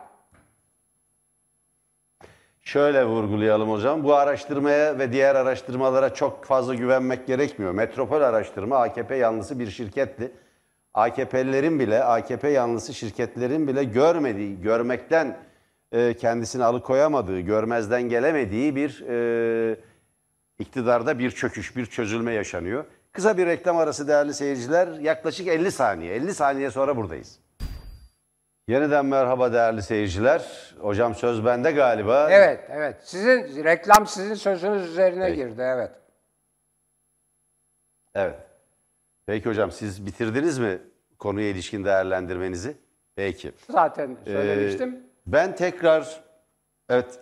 Şöyle vurgulayalım hocam. Bu araştırmaya ve diğer araştırmalara çok fazla güvenmek gerekmiyor. Metropol araştırma AKP yanlısı bir şirketti. AKP'lilerin bile, AKP yanlısı şirketlerin bile görmediği, görmekten e, kendisini alıkoyamadığı, görmezden gelemediği bir e, iktidarda bir çöküş, bir çözülme yaşanıyor. Kısa bir reklam arası değerli seyirciler. Yaklaşık 50 saniye, 50 saniye sonra buradayız. Yeniden merhaba değerli seyirciler. Hocam söz bende galiba. Evet, evet. Sizin reklam sizin sözünüz üzerine girdi, evet. Evet. Peki hocam siz bitirdiniz mi konuya ilişkin değerlendirmenizi? Peki. Zaten Ee, söylemiştim. ben tekrar evet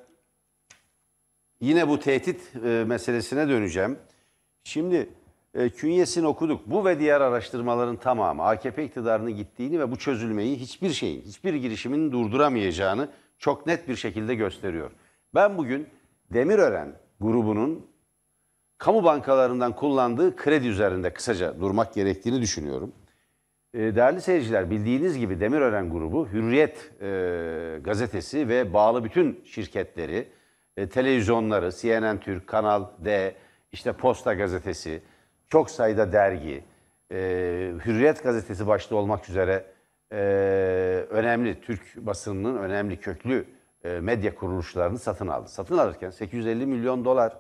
yine bu tehdit e, meselesine döneceğim. Şimdi e, künyesini okuduk. Bu ve diğer araştırmaların tamamı AKP iktidarının gittiğini ve bu çözülmeyi hiçbir şeyin, hiçbir girişimin durduramayacağını çok net bir şekilde gösteriyor. Ben bugün Demirören grubunun kamu bankalarından kullandığı kredi üzerinde kısaca durmak gerektiğini düşünüyorum. E, Değerli seyirciler bildiğiniz gibi Demirören grubu Hürriyet e, gazetesi ve bağlı bütün şirketleri, e, televizyonları, CNN Türk, Kanal D, işte Posta gazetesi, çok sayıda dergi, e, Hürriyet gazetesi başta olmak üzere e, önemli Türk basınının önemli köklü e, medya kuruluşlarını satın aldı. Satın alırken 850 milyon dolar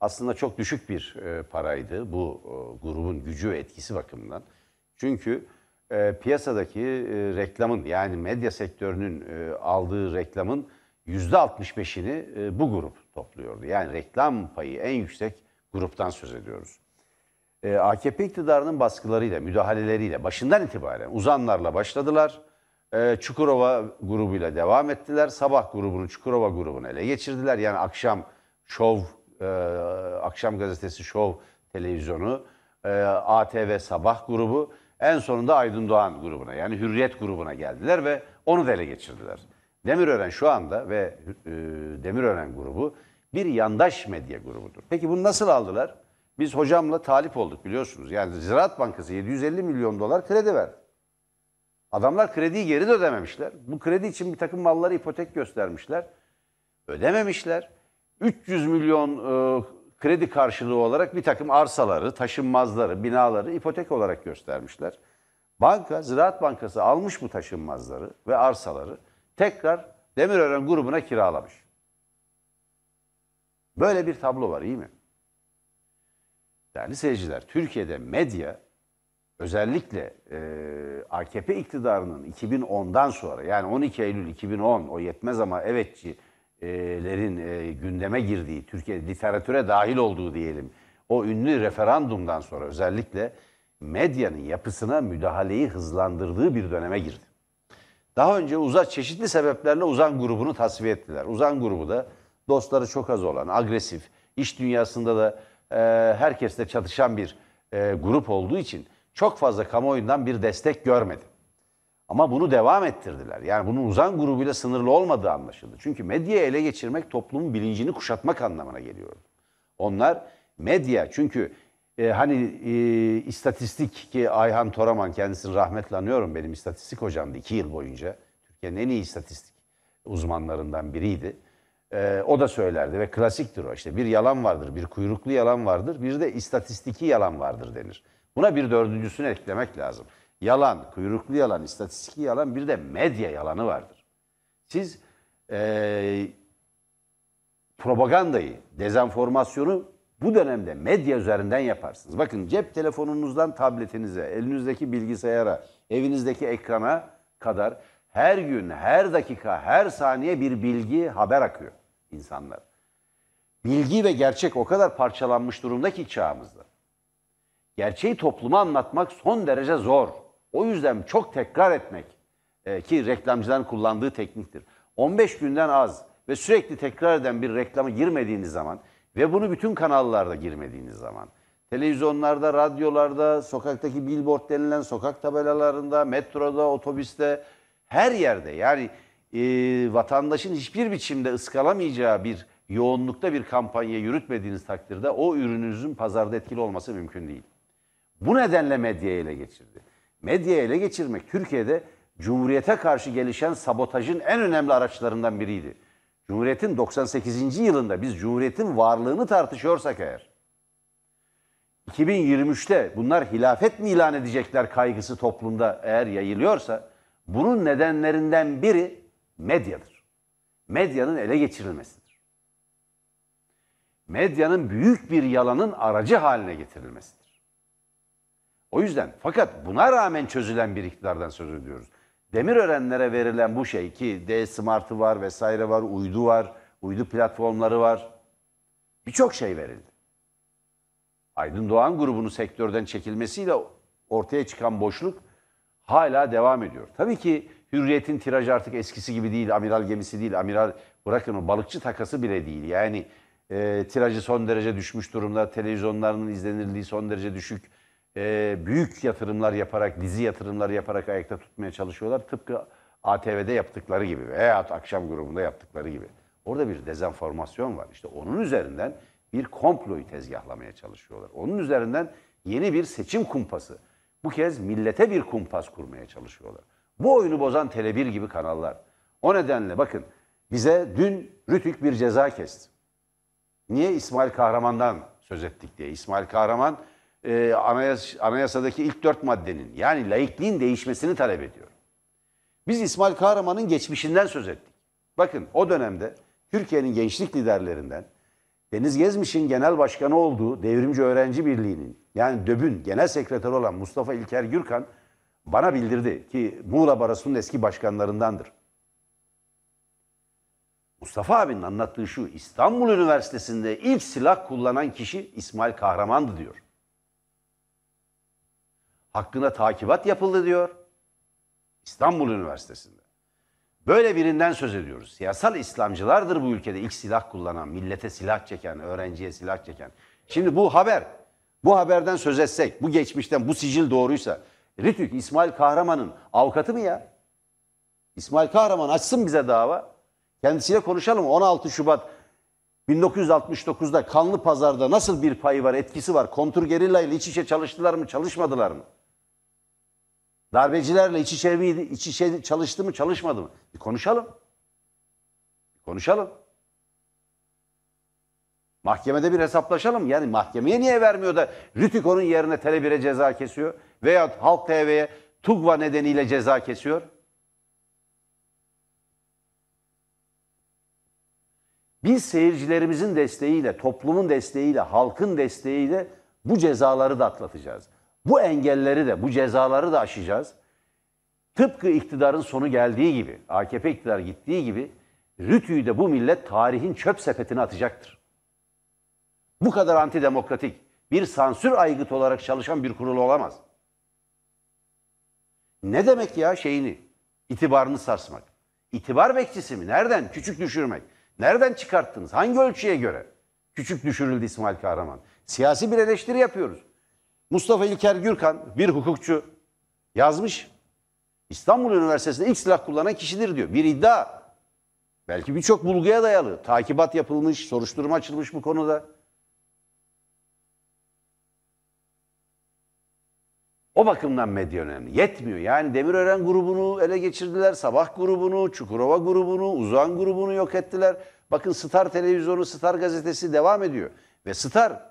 aslında çok düşük bir e, paraydı bu e, grubun gücü ve etkisi bakımından. Çünkü e, piyasadaki e, reklamın yani medya sektörünün e, aldığı reklamın %65'ini e, bu grup topluyordu. Yani reklam payı en yüksek gruptan söz ediyoruz. E, AKP iktidarının baskılarıyla, müdahaleleriyle başından itibaren uzanlarla başladılar. E, Çukurova grubuyla devam ettiler. Sabah grubunu, Çukurova grubunu ele geçirdiler. Yani akşam şov, e, akşam gazetesi şov televizyonu, e, ATV Sabah grubu, en sonunda Aydın Doğan grubuna yani Hürriyet grubuna geldiler ve onu da ele geçirdiler. Demirören şu anda ve e, Demirören grubu bir yandaş medya grubudur. Peki bunu nasıl aldılar? Biz hocamla talip olduk biliyorsunuz. Yani Ziraat Bankası 750 milyon dolar kredi verdi. Adamlar krediyi geri de ödememişler. Bu kredi için bir takım malları ipotek göstermişler. Ödememişler. 300 milyon e, kredi karşılığı olarak bir takım arsaları, taşınmazları, binaları ipotek olarak göstermişler. Banka, Ziraat Bankası almış bu taşınmazları ve arsaları tekrar Demirören grubuna kiralamış. Böyle bir tablo var iyi mi? Değerli seyirciler, Türkiye'de medya özellikle e, AKP iktidarının 2010'dan sonra yani 12 Eylül 2010 o yetmez ama evetçilerin e, gündeme girdiği, Türkiye literatüre dahil olduğu diyelim o ünlü referandumdan sonra özellikle medyanın yapısına müdahaleyi hızlandırdığı bir döneme girdi. Daha önce Uzan çeşitli sebeplerle Uzan grubunu tasfiye ettiler. Uzan grubu da dostları çok az olan, agresif, iş dünyasında da e, herkesle çatışan bir e, grup olduğu için çok fazla kamuoyundan bir destek görmedi. Ama bunu devam ettirdiler. Yani bunun uzan grubuyla sınırlı olmadığı anlaşıldı. Çünkü medyayı ele geçirmek toplumun bilincini kuşatmak anlamına geliyor. Onlar medya çünkü e, hani e, istatistik ki Ayhan Toraman kendisini rahmetle anıyorum benim istatistik hocamdı iki yıl boyunca. Türkiye'nin en iyi istatistik uzmanlarından biriydi. E, o da söylerdi ve klasiktir o işte bir yalan vardır, bir kuyruklu yalan vardır, bir de istatistiki yalan vardır denir. Buna bir dördüncüsünü eklemek lazım. Yalan, kuyruklu yalan, istatistiki yalan bir de medya yalanı vardır. Siz e, propagandayı, dezenformasyonu bu dönemde medya üzerinden yaparsınız. Bakın cep telefonunuzdan tabletinize, elinizdeki bilgisayara, evinizdeki ekrana kadar her gün, her dakika, her saniye bir bilgi, haber akıyor insanlar. Bilgi ve gerçek o kadar parçalanmış durumda ki çağımızda. Gerçeği topluma anlatmak son derece zor. O yüzden çok tekrar etmek e, ki reklamcıların kullandığı tekniktir. 15 günden az ve sürekli tekrar eden bir reklama girmediğiniz zaman ve bunu bütün kanallarda girmediğiniz zaman, televizyonlarda, radyolarda, sokaktaki billboard denilen sokak tabelalarında, metroda, otobüste, her yerde yani e, vatandaşın hiçbir biçimde ıskalamayacağı bir yoğunlukta bir kampanya yürütmediğiniz takdirde o ürününüzün pazarda etkili olması mümkün değil. Bu nedenle medyayı ele geçirdi. Medyayı ele geçirmek Türkiye'de Cumhuriyete karşı gelişen sabotajın en önemli araçlarından biriydi. Cumhuriyetin 98. yılında biz Cumhuriyetin varlığını tartışıyorsak eğer, 2023'te bunlar hilafet mi ilan edecekler kaygısı toplumda eğer yayılıyorsa, bunun nedenlerinden biri medyadır. Medyanın ele geçirilmesidir. Medyanın büyük bir yalanın aracı haline getirilmesidir. O yüzden fakat buna rağmen çözülen bir iktidardan söz ediyoruz. Demirörenlere verilen bu şey ki D Smart'ı var vesaire var, uydu var, uydu platformları var. Birçok şey verildi. Aydın Doğan grubunun sektörden çekilmesiyle ortaya çıkan boşluk hala devam ediyor. Tabii ki Hürriyet'in tirajı artık eskisi gibi değil, amiral gemisi değil, amiral bırakın o balıkçı takası bile değil. Yani e, tirajı son derece düşmüş durumda, televizyonlarının izlenirliği son derece düşük e, büyük yatırımlar yaparak, dizi yatırımlar yaparak ayakta tutmaya çalışıyorlar. Tıpkı ATV'de yaptıkları gibi veya akşam grubunda yaptıkları gibi. Orada bir dezenformasyon var. İşte onun üzerinden bir komployu tezgahlamaya çalışıyorlar. Onun üzerinden yeni bir seçim kumpası. Bu kez millete bir kumpas kurmaya çalışıyorlar. Bu oyunu bozan Tele1 gibi kanallar. O nedenle bakın bize dün Rütük bir ceza kesti. Niye İsmail Kahraman'dan söz ettik diye. İsmail Kahraman e, anayas, anayasadaki ilk dört maddenin yani laikliğin değişmesini talep ediyor. Biz İsmail Kahraman'ın geçmişinden söz ettik. Bakın o dönemde Türkiye'nin gençlik liderlerinden Deniz Gezmiş'in genel başkanı olduğu Devrimci Öğrenci Birliği'nin yani DÖB'ün genel sekreteri olan Mustafa İlker Gürkan bana bildirdi ki Muğla Barosu'nun eski başkanlarındandır. Mustafa abinin anlattığı şu İstanbul Üniversitesi'nde ilk silah kullanan kişi İsmail Kahraman'dı diyor. Hakkında takibat yapıldı diyor. İstanbul Üniversitesi'nde. Böyle birinden söz ediyoruz. Siyasal İslamcılardır bu ülkede ilk silah kullanan, millete silah çeken, öğrenciye silah çeken. Şimdi bu haber, bu haberden söz etsek, bu geçmişten, bu sicil doğruysa, Ritük İsmail Kahraman'ın avukatı mı ya? İsmail Kahraman açsın bize dava. Kendisiyle konuşalım. 16 Şubat 1969'da Kanlı Pazar'da nasıl bir payı var, etkisi var? Kontur gerilla ile iç içe çalıştılar mı, çalışmadılar mı? Darbecilerle iç içe, miydi, iç içe çalıştı mı, çalışmadı mı? Bir konuşalım. Bir konuşalım. Mahkemede bir hesaplaşalım. Yani mahkemeye niye vermiyor da Rütük onun yerine Tele1'e ceza kesiyor? Veya Halk TV'ye TUGVA nedeniyle ceza kesiyor? Biz seyircilerimizin desteğiyle, toplumun desteğiyle, halkın desteğiyle bu cezaları da atlatacağız. Bu engelleri de, bu cezaları da aşacağız. Tıpkı iktidarın sonu geldiği gibi, AKP iktidar gittiği gibi, Rütü'yü de bu millet tarihin çöp sepetine atacaktır. Bu kadar antidemokratik, bir sansür aygıtı olarak çalışan bir kurul olamaz. Ne demek ya şeyini, itibarını sarsmak? İtibar bekçisi mi? Nereden? Küçük düşürmek. Nereden çıkarttınız? Hangi ölçüye göre? Küçük düşürüldü İsmail Kahraman. Siyasi bir eleştiri yapıyoruz. Mustafa İlker Gürkan bir hukukçu yazmış. İstanbul Üniversitesi'nde ilk silah kullanan kişidir diyor. Bir iddia. Belki birçok bulguya dayalı. Takibat yapılmış, soruşturma açılmış bu konuda. O bakımdan medya önemli. Yetmiyor. Yani Demirören grubunu ele geçirdiler. Sabah grubunu, Çukurova grubunu, Uzan grubunu yok ettiler. Bakın Star televizyonu, Star gazetesi devam ediyor. Ve Star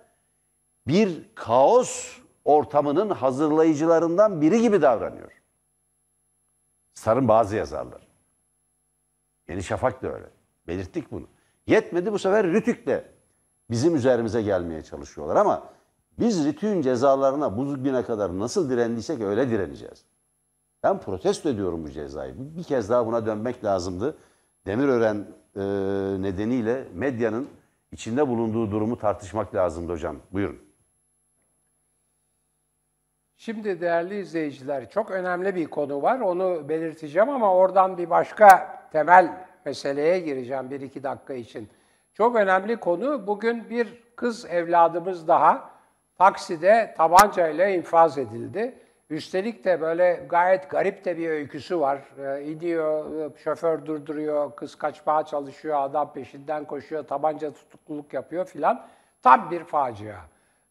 bir kaos ortamının hazırlayıcılarından biri gibi davranıyor. Star'ın bazı yazarlar. Yeni Şafak da öyle. Belirttik bunu. Yetmedi bu sefer Rütük de bizim üzerimize gelmeye çalışıyorlar ama biz Rütük'ün cezalarına bugüne kadar nasıl direndiysek öyle direneceğiz. Ben protesto ediyorum bu cezayı. Bir kez daha buna dönmek lazımdı. Demirören e, nedeniyle medyanın içinde bulunduğu durumu tartışmak lazımdı hocam. Buyurun. Şimdi değerli izleyiciler çok önemli bir konu var. Onu belirteceğim ama oradan bir başka temel meseleye gireceğim bir iki dakika için. Çok önemli konu bugün bir kız evladımız daha takside tabancayla infaz edildi. Üstelik de böyle gayet garip de bir öyküsü var. İniyor, şoför durduruyor, kız kaçmaya çalışıyor, adam peşinden koşuyor, tabanca tutukluluk yapıyor filan. Tam bir facia.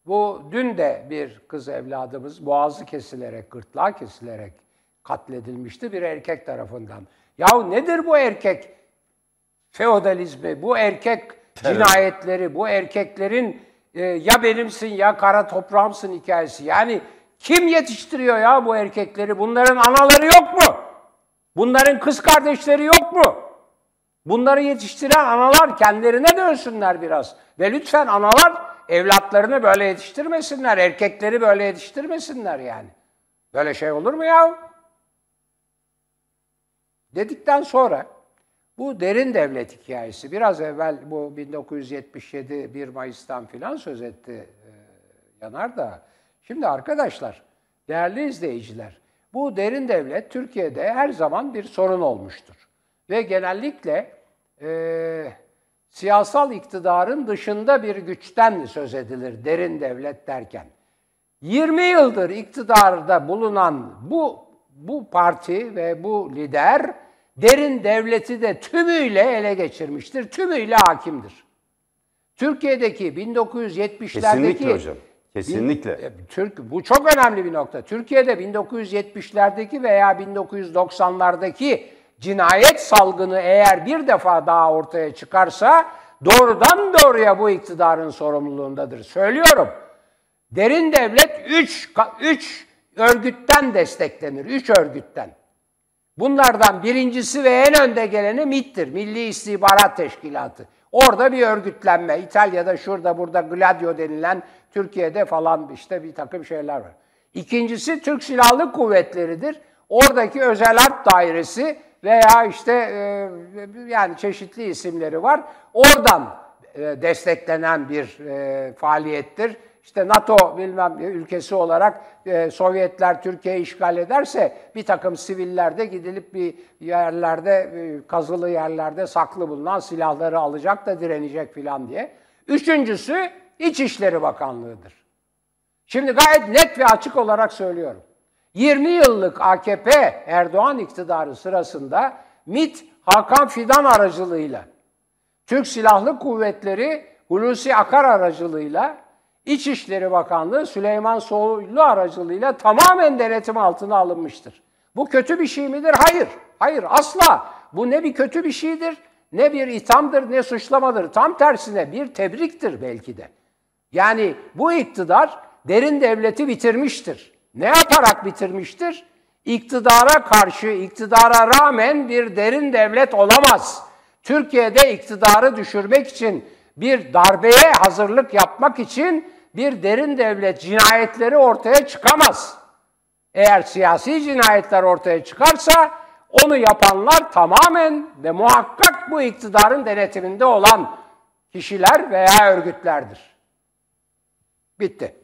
Bu dün de bir kız evladımız boğazı kesilerek, gırtlağı kesilerek katledilmişti bir erkek tarafından. Yahu nedir bu erkek feodalizmi, bu erkek cinayetleri, bu erkeklerin e, ya benimsin ya kara toprağımsın hikayesi. Yani kim yetiştiriyor ya bu erkekleri? Bunların anaları yok mu? Bunların kız kardeşleri yok mu? Bunları yetiştiren analar kendilerine dönsünler biraz. Ve lütfen analar evlatlarını böyle yetiştirmesinler, erkekleri böyle yetiştirmesinler yani. Böyle şey olur mu ya? Dedikten sonra bu derin devlet hikayesi biraz evvel bu 1977 1 Mayıs'tan filan söz etti e, Yanar da. Şimdi arkadaşlar, değerli izleyiciler, bu derin devlet Türkiye'de her zaman bir sorun olmuştur. Ve genellikle e, siyasal iktidarın dışında bir güçten söz edilir derin devlet derken. 20 yıldır iktidarda bulunan bu bu parti ve bu lider derin devleti de tümüyle ele geçirmiştir, tümüyle hakimdir. Türkiye'deki 1970'lerdeki Kesinlikle hocam. Kesinlikle. E, Türk bu çok önemli bir nokta. Türkiye'de 1970'lerdeki veya 1990'lardaki cinayet salgını eğer bir defa daha ortaya çıkarsa doğrudan doğruya bu iktidarın sorumluluğundadır. Söylüyorum. Derin devlet 3 3 örgütten desteklenir. 3 örgütten. Bunlardan birincisi ve en önde geleni MİT'tir. Milli İstihbarat Teşkilatı. Orada bir örgütlenme. İtalya'da şurada burada Gladio denilen Türkiye'de falan işte bir takım şeyler var. İkincisi Türk Silahlı Kuvvetleri'dir. Oradaki özel harp dairesi veya işte e, yani çeşitli isimleri var. Oradan e, desteklenen bir e, faaliyettir. İşte NATO bilmem ülkesi olarak e, Sovyetler Türkiye'yi işgal ederse bir takım siviller de gidilip bir yerlerde e, kazılı yerlerde saklı bulunan silahları alacak da direnecek filan diye. Üçüncüsü İçişleri Bakanlığı'dır. Şimdi gayet net ve açık olarak söylüyorum. 20 yıllık AKP Erdoğan iktidarı sırasında MİT Hakan Fidan aracılığıyla Türk Silahlı Kuvvetleri Hulusi Akar aracılığıyla İçişleri Bakanlığı Süleyman Soylu aracılığıyla tamamen denetim altına alınmıştır. Bu kötü bir şey midir? Hayır. Hayır asla. Bu ne bir kötü bir şeydir, ne bir ithamdır, ne suçlamadır. Tam tersine bir tebriktir belki de. Yani bu iktidar derin devleti bitirmiştir. Ne yaparak bitirmiştir? İktidara karşı, iktidara rağmen bir derin devlet olamaz. Türkiye'de iktidarı düşürmek için bir darbeye hazırlık yapmak için bir derin devlet cinayetleri ortaya çıkamaz. Eğer siyasi cinayetler ortaya çıkarsa onu yapanlar tamamen ve muhakkak bu iktidarın denetiminde olan kişiler veya örgütlerdir. Bitti.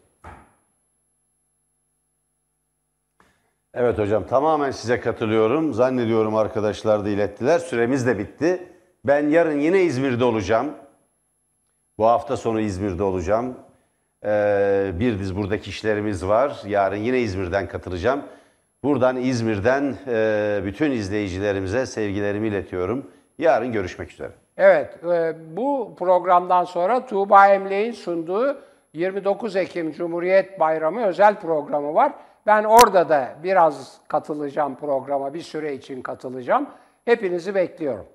Evet hocam tamamen size katılıyorum. Zannediyorum arkadaşlar da ilettiler. Süremiz de bitti. Ben yarın yine İzmir'de olacağım. Bu hafta sonu İzmir'de olacağım. Ee, bir diz buradaki işlerimiz var. Yarın yine İzmir'den katılacağım. Buradan İzmir'den e, bütün izleyicilerimize sevgilerimi iletiyorum. Yarın görüşmek üzere. Evet, e, bu programdan sonra Tuğba Emlek'in sunduğu 29 Ekim Cumhuriyet Bayramı özel programı var. Ben orada da biraz katılacağım programa, bir süre için katılacağım. Hepinizi bekliyorum.